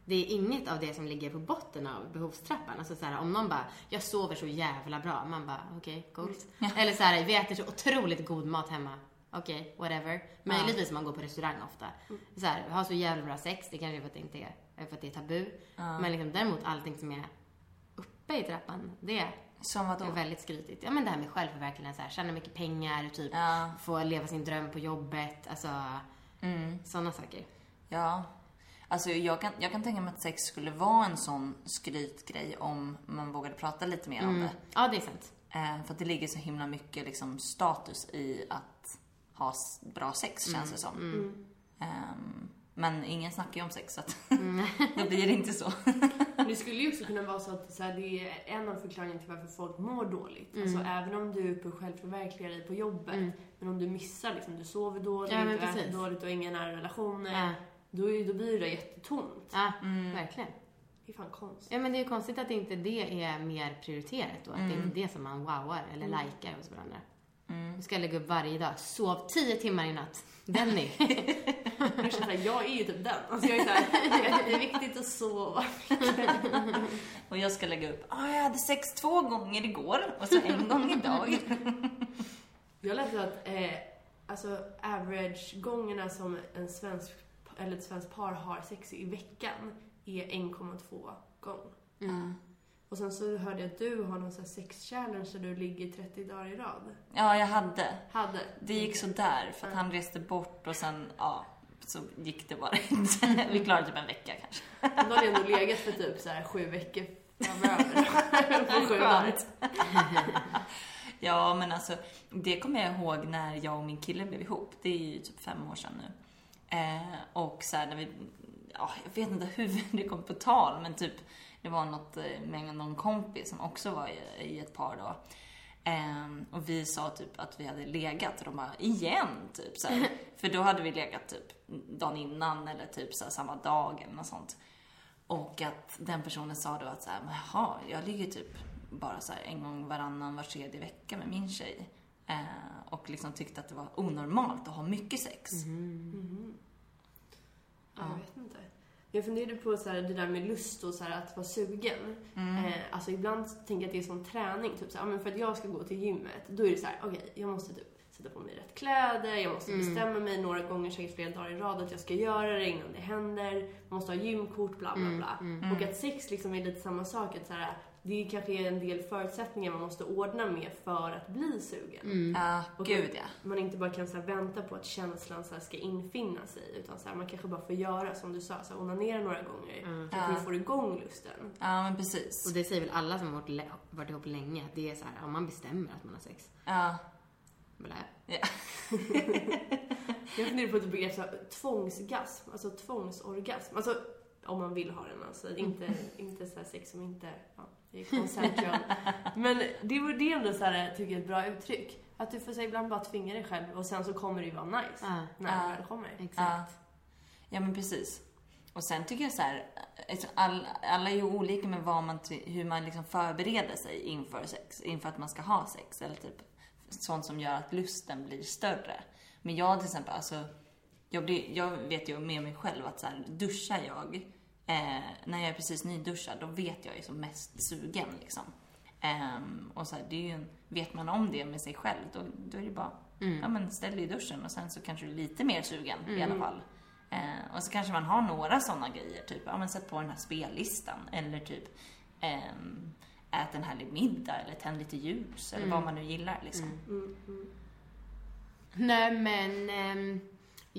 det är inget av det som ligger på botten av behovstrappan. Alltså så här, om någon bara, jag sover så jävla bra. Man bara, okej, coolt. [LAUGHS] Eller så här, vi äter så otroligt god mat hemma. Okej, whatever. Möjligtvis om man går på restaurang ofta. Så här, har så jävla bra sex, det kanske är för att det inte är, för att det är tabu. Men liksom, däremot allting som är uppe i trappan, det Som vadå? är väldigt skrytigt. Ja men det här med självförverkligande, så här, tjäna mycket pengar, typ Ja. få leva sin dröm på jobbet, alltså Mm. sådana saker. Ja. Alltså jag kan, jag kan tänka mig att sex skulle vara en sån skrytgrej om man vågade prata lite mer om Mm. det. Ja, det är sant. Eh, för att det ligger så himla mycket liksom, status i att ha bra sex känns det som. Mm. Ehm, men ingen snackar ju om sex så att Mm. [LAUGHS] då blir det inte så. [LAUGHS] Det skulle ju också kunna vara så att så här, det är en av förklaringarna till varför folk mår dåligt. Mm. Alltså även om du är uppe och självförverkligar dig på jobbet, men om du missar liksom, du sover dåligt, Ja, du äter dåligt, du har inga nära relationer, Ja, då, är, då blir det jättetomt. ja verkligen. Det är fan konstigt. Ja, men det är ju konstigt att inte det är mer prioriterat då. Att det är inte det som man wowar eller likar hos varandra. Nu ska jag lägga upp varje dag. Sov 10 timmar i natt. Benny. [LAUGHS] Jag, jag är ju typ den. Alltså jag är så här, det är viktigt att sova. [LAUGHS] Och jag ska lägga upp, ah, jag hade sex två gånger igår och så en gång idag. Jag läste att eh, alltså average-gångerna som en svensk, eller ett svenskt par har sex i veckan är 1,2 gång. Mm. Och sen så hörde jag att du har någon sån här sex-challenge där du ligger 30 dagar i rad. Ja, jag hade. Hade. Det gick så där för att han reste bort och sen, ja, så gick det bara inte. [LAUGHS] Vi klarade typ en vecka kanske. Men då hade jag ändå legat för typ så här sju veckor framöver. [LAUGHS] På sju dagar. Ja, men alltså det kommer jag ihåg när jag och min kille blev ihop. Det är ju typ fem år sedan nu. Eh, och så här när vi, ja, jag vet inte hur [LAUGHS] det kom på tal, men typ det var något eh, med någon kompis som också var i, i ett par då. Ehm, och vi sa typ att vi hade legat och de bara igen typ så här. [LAUGHS] För då hade vi legat typ dagen innan eller typ så här, samma dag eller något sånt. Och att den personen sa då att så här, "Men jaha, jag ligger typ bara så en gång varannan, var tredje vecka med min tjej. Eh, och liksom tyckte att det var onormalt att ha mycket sex. Ja, jag vet inte. Jag funderade på så här, det där med lust och så här, att vara sugen. Eh, alltså ibland tänker jag att det är som träning. Typ så här, men för att jag ska gå till gymmet, då är det så här, okej, jag måste typ sätta på mig rätt kläder, jag måste bestämma mig några gånger, säkert flera dagar i rad, att jag ska göra det innan det händer. Man måste ha gymkort, bla bla bla. Och att sex liksom är lite samma sak. Att så här, det är kanske en del förutsättningar man måste ordna med för att bli sugen. Ja, Och gud att ja. Man inte bara kan så här vänta på att känslan så här ska infinna sig. Utan så här, man kanske bara får göra som du sa, så här, onanera några gånger. Kanske Ja. får igång lusten. Ja, men precis. Och det säger väl alla som har varit, ihop länge, att det är så här, om man bestämmer att man har sex. Ja. Blä. ja. [LAUGHS] Jag funderar på ett begrepp tvångsgasm, alltså tvångsorgasm. Alltså, om man vill ha den alltså. Inte, inte så här sex som inte ja, är consensual. Men det, var- det är ändå så här, tycker jag, ett bra uttryck. Att du får så ibland bara tvinga dig själv och sen så kommer det ju vara nice Ja, när Ja. det kommer. Exakt. ja, men precis. Och sen tycker jag så här, alltså, all, alla är ju olika med vad man, hur man liksom förbereder sig inför sex, inför att man ska ha sex. Eller typ sånt som gör att lusten blir större. Men jag till exempel, alltså, jag, blir, jag vet ju med mig själv att så här, duschar jag, eh, när jag är precis nyduschad, då vet jag är som mest sugen liksom. Ehm, och så här, det är ju en, vet man om det med sig själv, då, då är det bara, ja men ställ dig i duschen och sen så kanske du är lite mer sugen i alla fall. Eh, och så kanske man har några sådana grejer, typ, ja men sätt på den här spellistan eller typ ehm, ät en härlig middag eller tänd lite ljus eller vad man nu gillar liksom. Nej men, ehm,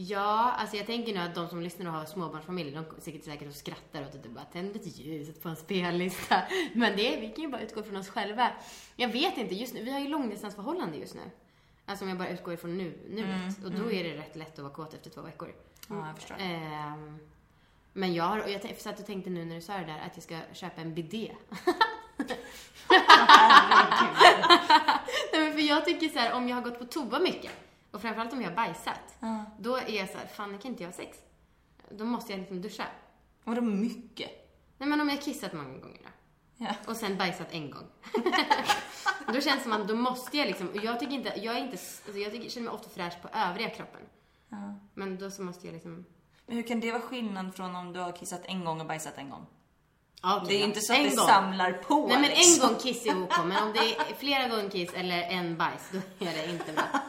ja, alltså jag tänker nu att de som lyssnar och har småbarnsfamiljer, de sitter säkert och skrattar åt att det bara tänd lite ljuset på en spellista. [LAUGHS] Men det, vi kan ju bara utgå från oss själva. Jag vet inte, just nu, vi har ju långdistansförhållande just nu. Alltså om jag bara utgår ifrån nu, nuet. och då är det rätt lätt att vara kåt efter två veckor. Ja, jag förstår. Ehm, men jag har, och jag satt och tänkte nu när du sa det där att jag ska köpa en bidé. [LAUGHS] [LAUGHS] Nej men för jag tycker så här, om jag har gått på toa mycket och framförallt om jag har bajsat. Ja. Då är jag så här, fan jag kan inte jag ha sex. Då måste jag liksom duscha. Vadå mycket? Nej men om jag har kissat många gånger då. Ja. Och sen bajsat en gång. [LAUGHS] då känns det som att då måste jag liksom, jag tycker inte, jag är inte, alltså jag tycker, känner mig ofta fräsch på övriga kroppen. Ja. Men då så måste jag liksom, Men hur kan det vara skillnad från om du har kissat en gång och bajsat en gång? ja, Det är inte så att En det gång. samlar på Nej men liksom. en gång kiss är OK, men om det är flera gånger kiss eller en bajs, då är det inte bra. [LAUGHS]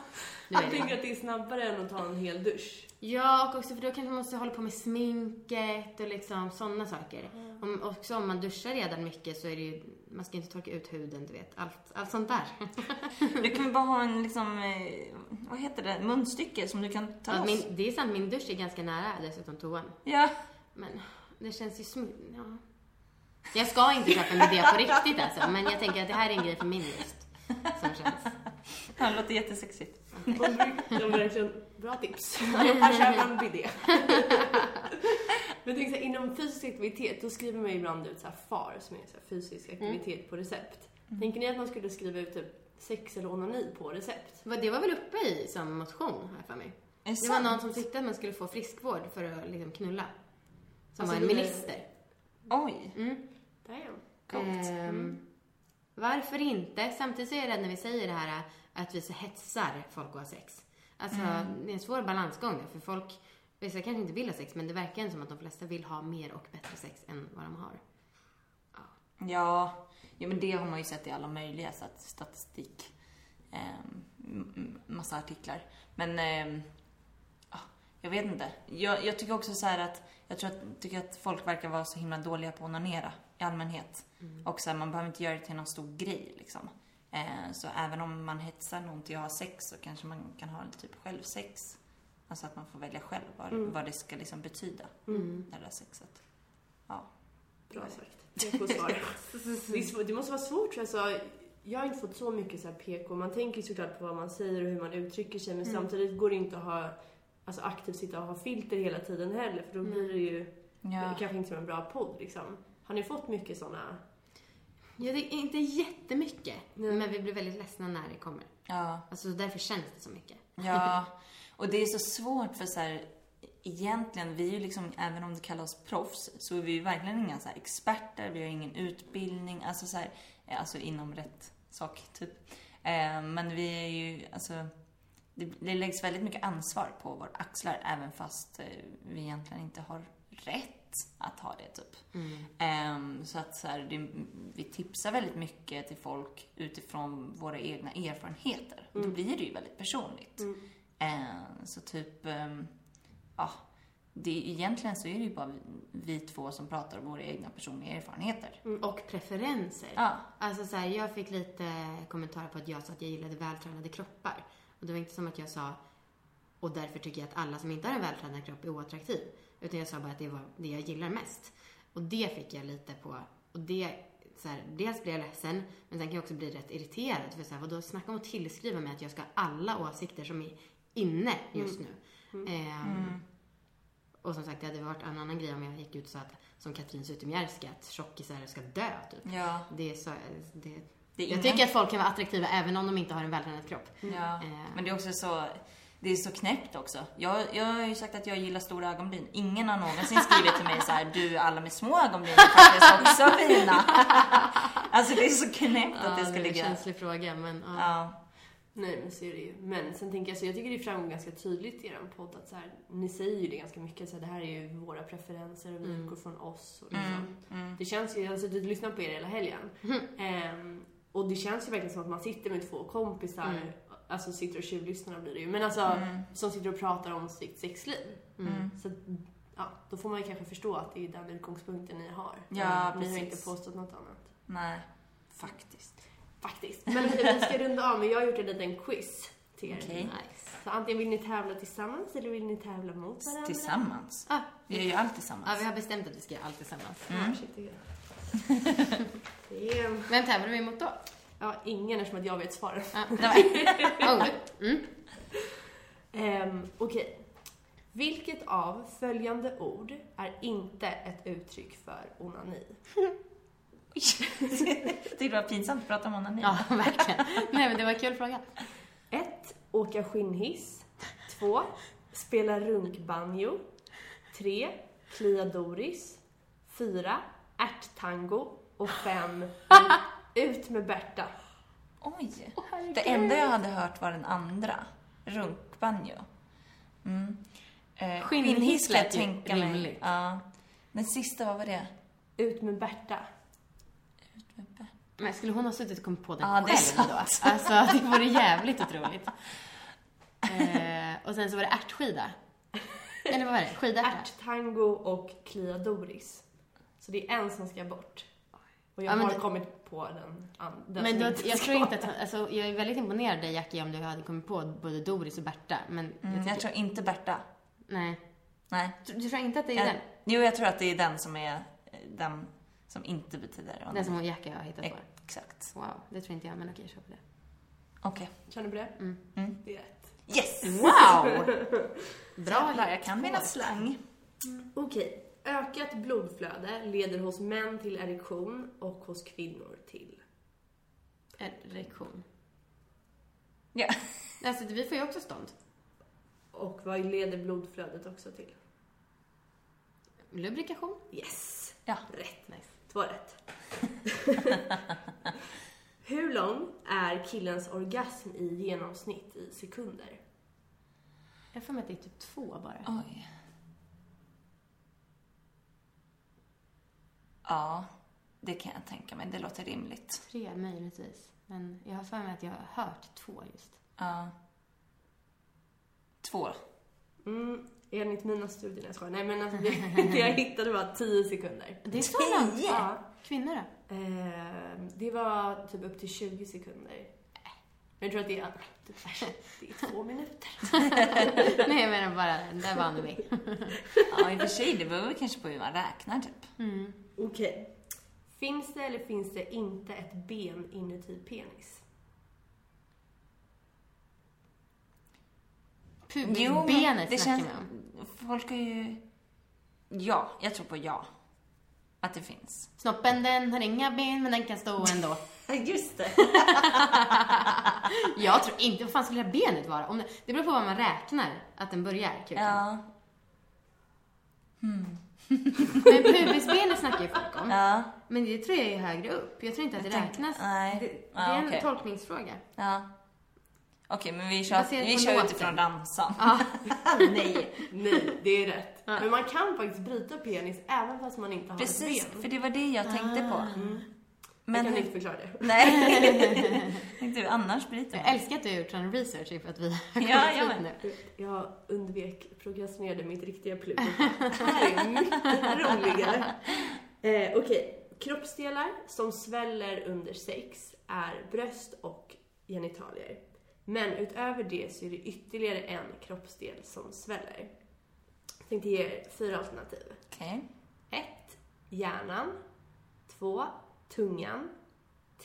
Jag tänker att det är snabbare än att ta en hel dusch. Ja, och också för då kanske man måste hålla på med sminket och liksom sådana saker. Om, också om man duschar redan mycket så är det ju, man ska inte torka ut huden, du vet. Allt, allt sånt där. Du kan väl bara ha en liksom, eh, vad heter det, munstycke som du kan ta Ja, loss? min, det är sant, min dusch är ganska nära dessutom toan. Ja. Men det känns ju smutt, ja. Jag ska inte köpa en idé på riktigt alltså, men jag tänker att det här är en grej för min lust. Som känns. Ja, Det låter jättesexigt. Ja, verkligen. Bra tips. [LAUGHS] Jag köper en bidé. Men tänk så här, inom fysisk aktivitet, då skriver man ju ibland ut så här FAR, som är så här fysisk aktivitet på recept. Tänker ni att man skulle skriva ut typ sex eller onani på recept? Vad- Det var väl uppe i som motion, jag för mig. Är Det var någon som tyckte att man skulle få friskvård för att liksom knulla. Som Alltså, var en det- minister. Oj. Mm. Damn. Coolt. Ehm, varför inte? Samtidigt så är jag rädd när vi säger det här att vi så hetsar folk att ha sex. Alltså, det är en svår balansgång för folk, vissa kanske inte vill ha sex, men det verkar som att de flesta vill ha mer och bättre sex än vad de har. Ja, ja, men det har man ju sett i alla möjliga så att statistik. m- massa artiklar. Men ja, jag vet inte. Jag, jag tycker också så här att jag tror att, tycker att folk verkar vara så himla dåliga på att onanera i allmänhet. Och så här, man behöver inte göra det till någon stor grej liksom. Eh, så även om man hetsar någon till att ha sex så kanske man kan ha typ självsex. Alltså att man får välja själv vad, vad det ska liksom betyda, det där sexet. Ja. Bra sagt. PK-svar. [LAUGHS] det, måste vara svårt tror jag. Så jag har inte fått så mycket så här PK. Man tänker såklart på vad man säger och hur man uttrycker sig men samtidigt går det inte att ha alltså aktivt sitta och ha filter hela tiden heller för då blir det ju Ja. kanske inte som en bra podd liksom. Har ni fått mycket såna? Ja, det är inte jättemycket, men vi blir väldigt ledsna när det kommer. ja. Alltså därför känns det så mycket. [LAUGHS] Ja, och det är så svårt för så här, egentligen, vi är ju liksom, även om det kallas proffs, så är vi ju verkligen inga så experter, vi har ingen utbildning, alltså så här, eh, alltså inom rätt sak, typ. Eh, men vi är ju, alltså, det, det läggs väldigt mycket ansvar på våra axlar, även fast eh, vi egentligen inte har rätt att ha det, typ. Ehm, så att så här, det, vi tipsar väldigt mycket till folk utifrån våra egna erfarenheter. Då blir det ju väldigt personligt. Ehm, så typ, ehm, ja, det, egentligen så är det ju bara vi, vi två som pratar om våra egna personliga erfarenheter. Och preferenser. Ja. Alltså så här, jag fick lite kommentarer på att jag sa att jag gillade vältränade kroppar. Och det var inte som att jag sa, och därför tycker jag att alla som inte har en vältränad kropp är oattraktiv. Utan jag sa bara att det var det jag gillar mest. Och det fick jag lite på, och det, så här, dels blev jag ledsen, men sen kan jag också bli rätt irriterad. För så här, vadå, snacka om att tillskriva mig att jag ska ha alla åsikter som är inne just nu. Ehm, Och som sagt, det hade varit en annan grej om jag gick ut och sa att, som Katrin Zytomierska, att tjockisar ska dö, typ. Ja, Det är så, det, det är jag tycker att folk kan vara attraktiva även om de inte har en vältränad kropp. Ja, Eh. men det är också så, det är så knäppt också. Jag, jag har ju sagt att jag gillar stora ögonbryn. Ingen har någonsin skrivit till mig så här, du alla med små ögonbryn är faktiskt också fina. [LAUGHS] Alltså det är så knäppt att det ska är en ligga... känslig fråga, men ja. Ja. Nej men så är det ju. Men sen tänker jag så, jag tycker det framgår ganska tydligt i er podd att så här, ni säger ju det ganska mycket, så här, det här är ju våra preferenser och vi Mm. utgår från oss. Och liksom. Mm, mm. Det känns ju, jag har suttit och lyssnat på er hela helgen. Ehm, och det känns ju verkligen som att man sitter med två kompisar, Mm. Alltså sitter och tjuvlyssnar blir det ju, men alltså Mm. som sitter och pratar om sitt sexliv. Mm. Så att, ja, då får man ju kanske förstå att det är den utgångspunkten ni har. Ja, Ni har inte påstått något annat. Nej, faktiskt. Faktiskt. Men vi ska runda av, men jag har gjort en liten quiz till er. Okej. Nice. Så antingen vill ni tävla tillsammans eller vill ni tävla mot varandra? Tillsammans. Ah, Vi gör ju allt ja, tillsammans. vi har bestämt att vi ska göra allt tillsammans. Mm. [LAUGHS] Vem tävlar vi mot då? Ja, ingen eftersom att jag vet svaren. Ja. oh, mm. Ehm, Okej. Vilket av följande ord är inte ett uttryck för onani? [LAUGHS] Tyckte det var pinsamt att prata om onani. Ja, verkligen. Nej, men det var en kul fråga. 1. Åka skinnhiss. 2. Spela runkbanjo. 3. Klia Doris. 4. Ärttango. Och 5. [LAUGHS] Ut med Berta. Oj! Det enda jag hade hört var den andra. Runkbanjo. Mm. Eh, Skinnhiss ska jag tänka mig. rimligt. Ja. Den sista, vad var det? Ut med Berta. Men skulle hon ha suttit och kommit på den Ja, det själv då? Alltså, det vore jävligt otroligt. Eh, och sen så var det ärtskida. Eller vad var det? Skidärta? Ärttango och Klia Doris. Så det är en som ska bort. Och jag Ja, men har det- kommit på den, den Men då, inte jag [LAUGHS] tror inte att, alltså, jag är väldigt imponerad av dig Jackie om du hade kommit på både Doris och Berta. Men Mm, jag jag tycker, tror inte Berta. nej. Nej. Du, du tror inte att det är Jag, den? jo, jag tror att det är den som är eh, den som inte betyder onani. Den som Jackie har hittat på? Exakt. Wow, det tror inte jag, men okej, kör på det. Okej. Känner du på det? Mm. Mm. Det är rätt. Yes! Wow! [LAUGHS] Bra Jävlar, jag kan mina slang. Okej. Ökat blodflöde leder hos män till erektion och hos kvinnor till... Erektion. Ja. [LAUGHS] Alltså, vi får ju också stånd. Och vad leder blodflödet också till? Lubrikation. Yes! Ja. Rätt. Nice. Två rätt. [LAUGHS] Hur lång är killens orgasm i genomsnitt i sekunder? Jag får mig att det är typ två bara. Oj. Ja, det kan jag tänka mig. Det låter rimligt. Tre möjligtvis. Men jag har för mig att jag har hört två just. Ja. Två. Mm, enligt mina studier, jag skojar. Nej men alltså [LAUGHS] det, det [LAUGHS] jag hittade var 10 sekunder. Det är så långt. Ja. Kvinnor då? Eh, det var typ upp till 20 sekunder. Men jag tror att det är, det är två minuter. [LAUGHS] Nej, jag menar bara, där vann vi. Ja, i och för sig. Det beror väl kanske på hur man räknar, typ. Mm. Okej. Finns det eller finns det inte ett ben inuti penis? Pubisbenet det snackar känns... vi om. Folk är ju... Ja, jag tror på ja. Att det finns. Snoppen den har inga ben, men den kan stå ändå. Just det. [LAUGHS] Jag tror inte, vad fan skulle det här benet vara? Om det, det beror på vad man räknar att den börjar, kuken. Ja. [LAUGHS] Men pubisbenet snackar ju folk om. Ja. Men det tror jag är högre upp. Jag tror inte att det räknas. nej. Det, det Ja, är en okej. tolkningsfråga. Ja. Okej, men vi kör, vi kör utifrån ramsan. Ja. [LAUGHS] Nej, nej, det är rätt. Men man kan faktiskt bryta penis även fast man inte har Precis, ett ben. för det var det jag tänkte på. Mm. Men jag kan inte förklara det. [LAUGHS] Nej. [LAUGHS] Tänkte du annars bryter Jag älskar att du har gjort sån research inför att vi har Ja, jag hit med. nu. Jag undvek, prokrastinerade mitt riktiga plugg. [LAUGHS] Det här är mycket roligare. Eh, Okej, kroppsdelar som sväller under sex är bröst och genitalier. Men utöver det så är det ytterligare en kroppsdel som sväller. Jag tänkte ge er fyra alternativ. Okej. 1. Hjärnan. 2. Tungan.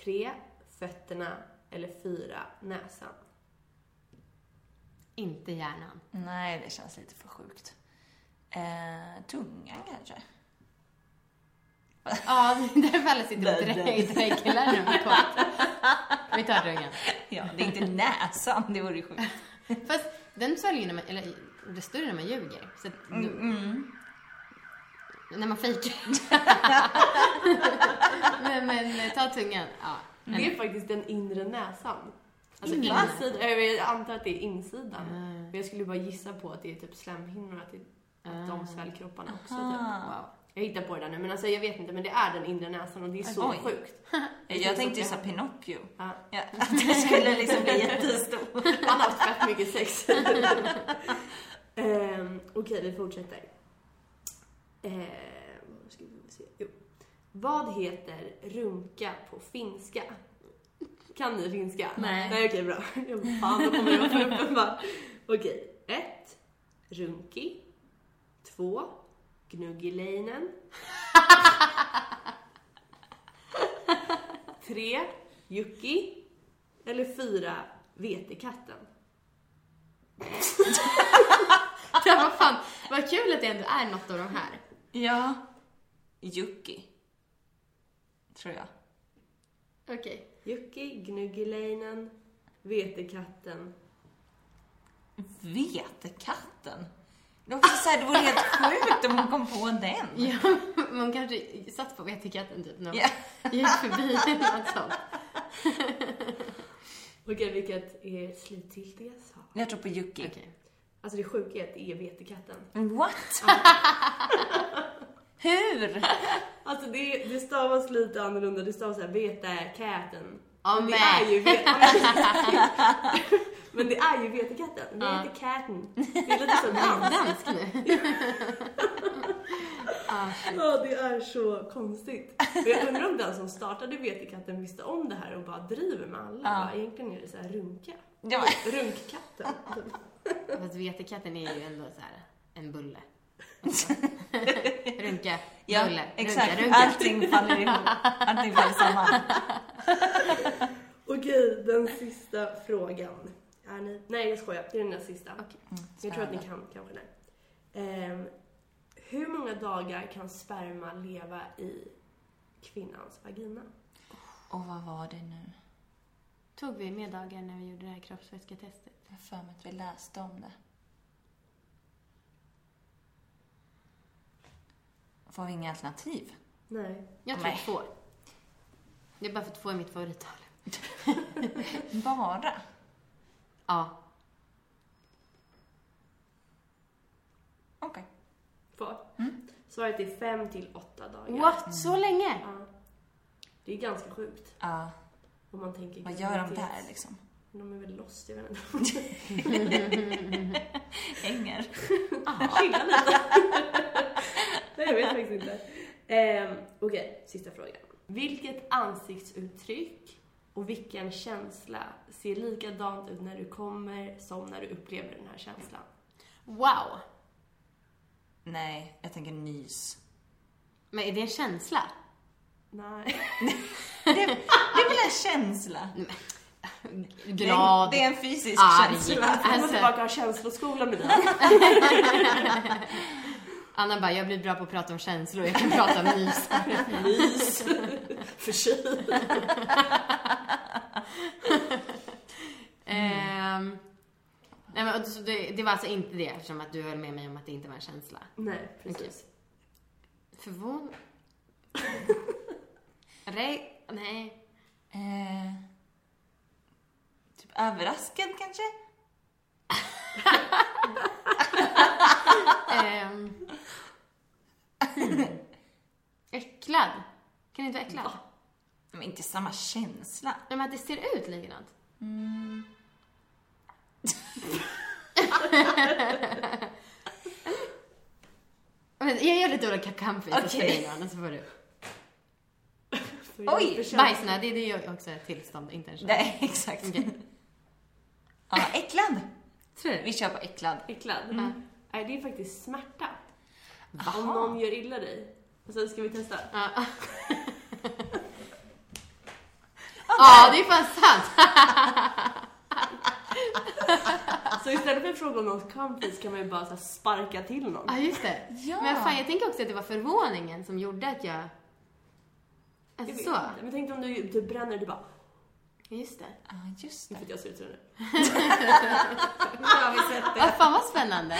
3. Fötterna. Eller 4. Näsan. Inte hjärnan. Nej, det känns lite för sjukt. Eh, tungan kanske? Ja, [LAUGHS] därför alla sitter och drä- dreglar nu med kort. Vi tar tungan. Ja, det är inte näsan, det vore ju sjukt. Fast den sväljer när man, eller det större när man ljuger. Så att, Mm. När man fejkar. [LAUGHS] men, men ta tungan. Ja. Det är faktiskt den inre näsan. Alltså Inre? insidan, jag antar att det är insidan. Mm. Men jag skulle bara gissa på att det är typ slemhinnor, att, det, att de svällkropparna också. Typ. Ah. Wow. Jag hittar på det där nu, men alltså jag vet inte, men det är den inre näsan och det är så Oj. sjukt. [LAUGHS] Jag tänkte ju såhär Pinocchio. Ja. Ja, [LAUGHS] att det skulle liksom bli jättestor. Han har haft fett mycket sex. um, Okej, vi fortsätter. Vad ska vi se? Jo. Vad heter runka på finska? Kan ni finska? Nej. Nej okej, bra. [LAUGHS] Jag bara, fan, då kommer jag bara. Okej, ett. Runki. Två. Gnuggileinen. [LAUGHS] Tre. Jukki. Eller fyra. Vetekatten. [LAUGHS] Ja, vad fan, vad kul att det ändå är något av de här. Ja. Jukki. Tror jag. Okej. Jukki, Gnuggileinen, Vetekatten. Vetekatten? Det också så här, det vore helt sjukt om hon kom på den. Ja, man kanske satt på vetekatten typ när Ja. gick förbi eller något sånt. Okej, vilket är slutgiltiga svar? Jag tror på Jukki. Okej. Alltså det sjuka är att det är Vetekatten. What? [LAUGHS] Hur? Alltså det, det stavas lite annorlunda, det stavas såhär Vetekatten. Ja, men det men. är ju [LAUGHS] Men det är ju Vetekatten. Ja. Vetekatten. Det är lite [LAUGHS] dans. Dansk nu. ah, Ja, det är så konstigt. Och jag undrar om den som startade Vetekatten visste om det här och bara driver med alla. Ja. Bara, egentligen är det så här runka. Ja, Runkkatten. [LAUGHS] fast vetekatten är ju ändå så här en bulle. runka, [LAUGHS] ja bulle, exakt. runka, runka. Allting faller ihop. Allting faller samman. [LAUGHS] Okej, den sista frågan. Är ni... Nej, jag skojar. Det är den där sista. Okej. Jag tror att ni kan kanske den. Ehm, hur många dagar kan sperma leva i kvinnans vagina? Och vad var det nu? Tog vi med dagar när vi gjorde det här kroppsvätsketestet? Jag för mig att vi läste om det. Får vi inga alternativ? Nej. Jag tror Nej. två. Det är bara för att två är mitt favorittal. [LAUGHS] Bara? Ja. Okej. Två. Svaret är fem till åtta dagar. What? Så länge? Ja. Det är ganska sjukt Ja, om man tänker vad gör de där liksom? De är väl lost, jag vet inte. [LAUGHS] Hänger? [LAUGHS] Chilla lite. Nej, jag vet faktiskt inte. Ehm, Okej, sista frågan. Vilket ansiktsuttryck och vilken känsla ser likadant ut när du kommer som när du upplever den här känslan? Wow. Nej, jag tänker nys. Men är det en känsla? Nej. [LAUGHS] Det, det är väl en känsla? Glad. Det är en fysisk Arg. känsla. Jag måste Alltså- tillbaka ha känsloskola med dig. [LAUGHS] Anna bara, jag blir bra på att prata om känslor, jag kan prata om nys. Mys. Förkyld. [LAUGHS] Ehm, nej men, och så det, det var alltså inte det eftersom att du höll med mig om att det inte var en känsla. Nej, precis. Förvån... [LAUGHS] Re... Nej. Eh, överraskad kanske? Ehm. äcklad. Kan det inte vara äcklad? Men inte samma känsla. Nej men att det ser ut likadant. [LAUGHS] Men jag gör lite olika campus okay. Så får du. Oj, Bajsnödig, det, är ju också ett tillstånd, inte en känsla. Nej, exakt. Okej. Ja, äcklad. Tror? Vi kör på äcklad. Äcklad? Mm. Nej, det är faktiskt smärta. Om Jaha. någon gör illa dig. Och sen ska vi testa. Ja. [LAUGHS] Ja, det är fan sant! [LAUGHS] Så istället för en fråga om något kompis kan man ju bara så här, sparka till någon. Ja, just det. Ja. Men fan, jag tänker också att det var förvåningen som gjorde att jag... Jag Alltså vet så. inte. Men tänk om du, du bränner, du bara... Just det. Ja, just För det. att jag ser ut så nu. [LAUGHS] Nu har vi sett det. fan vad spännande.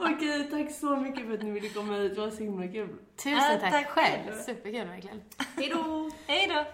[LAUGHS] Okej, tack så mycket för att ni ville komma hit. Det var så himla kul. Tusen Ja, tack tack själv. Superkul verkligen. Hejdå! Hej då!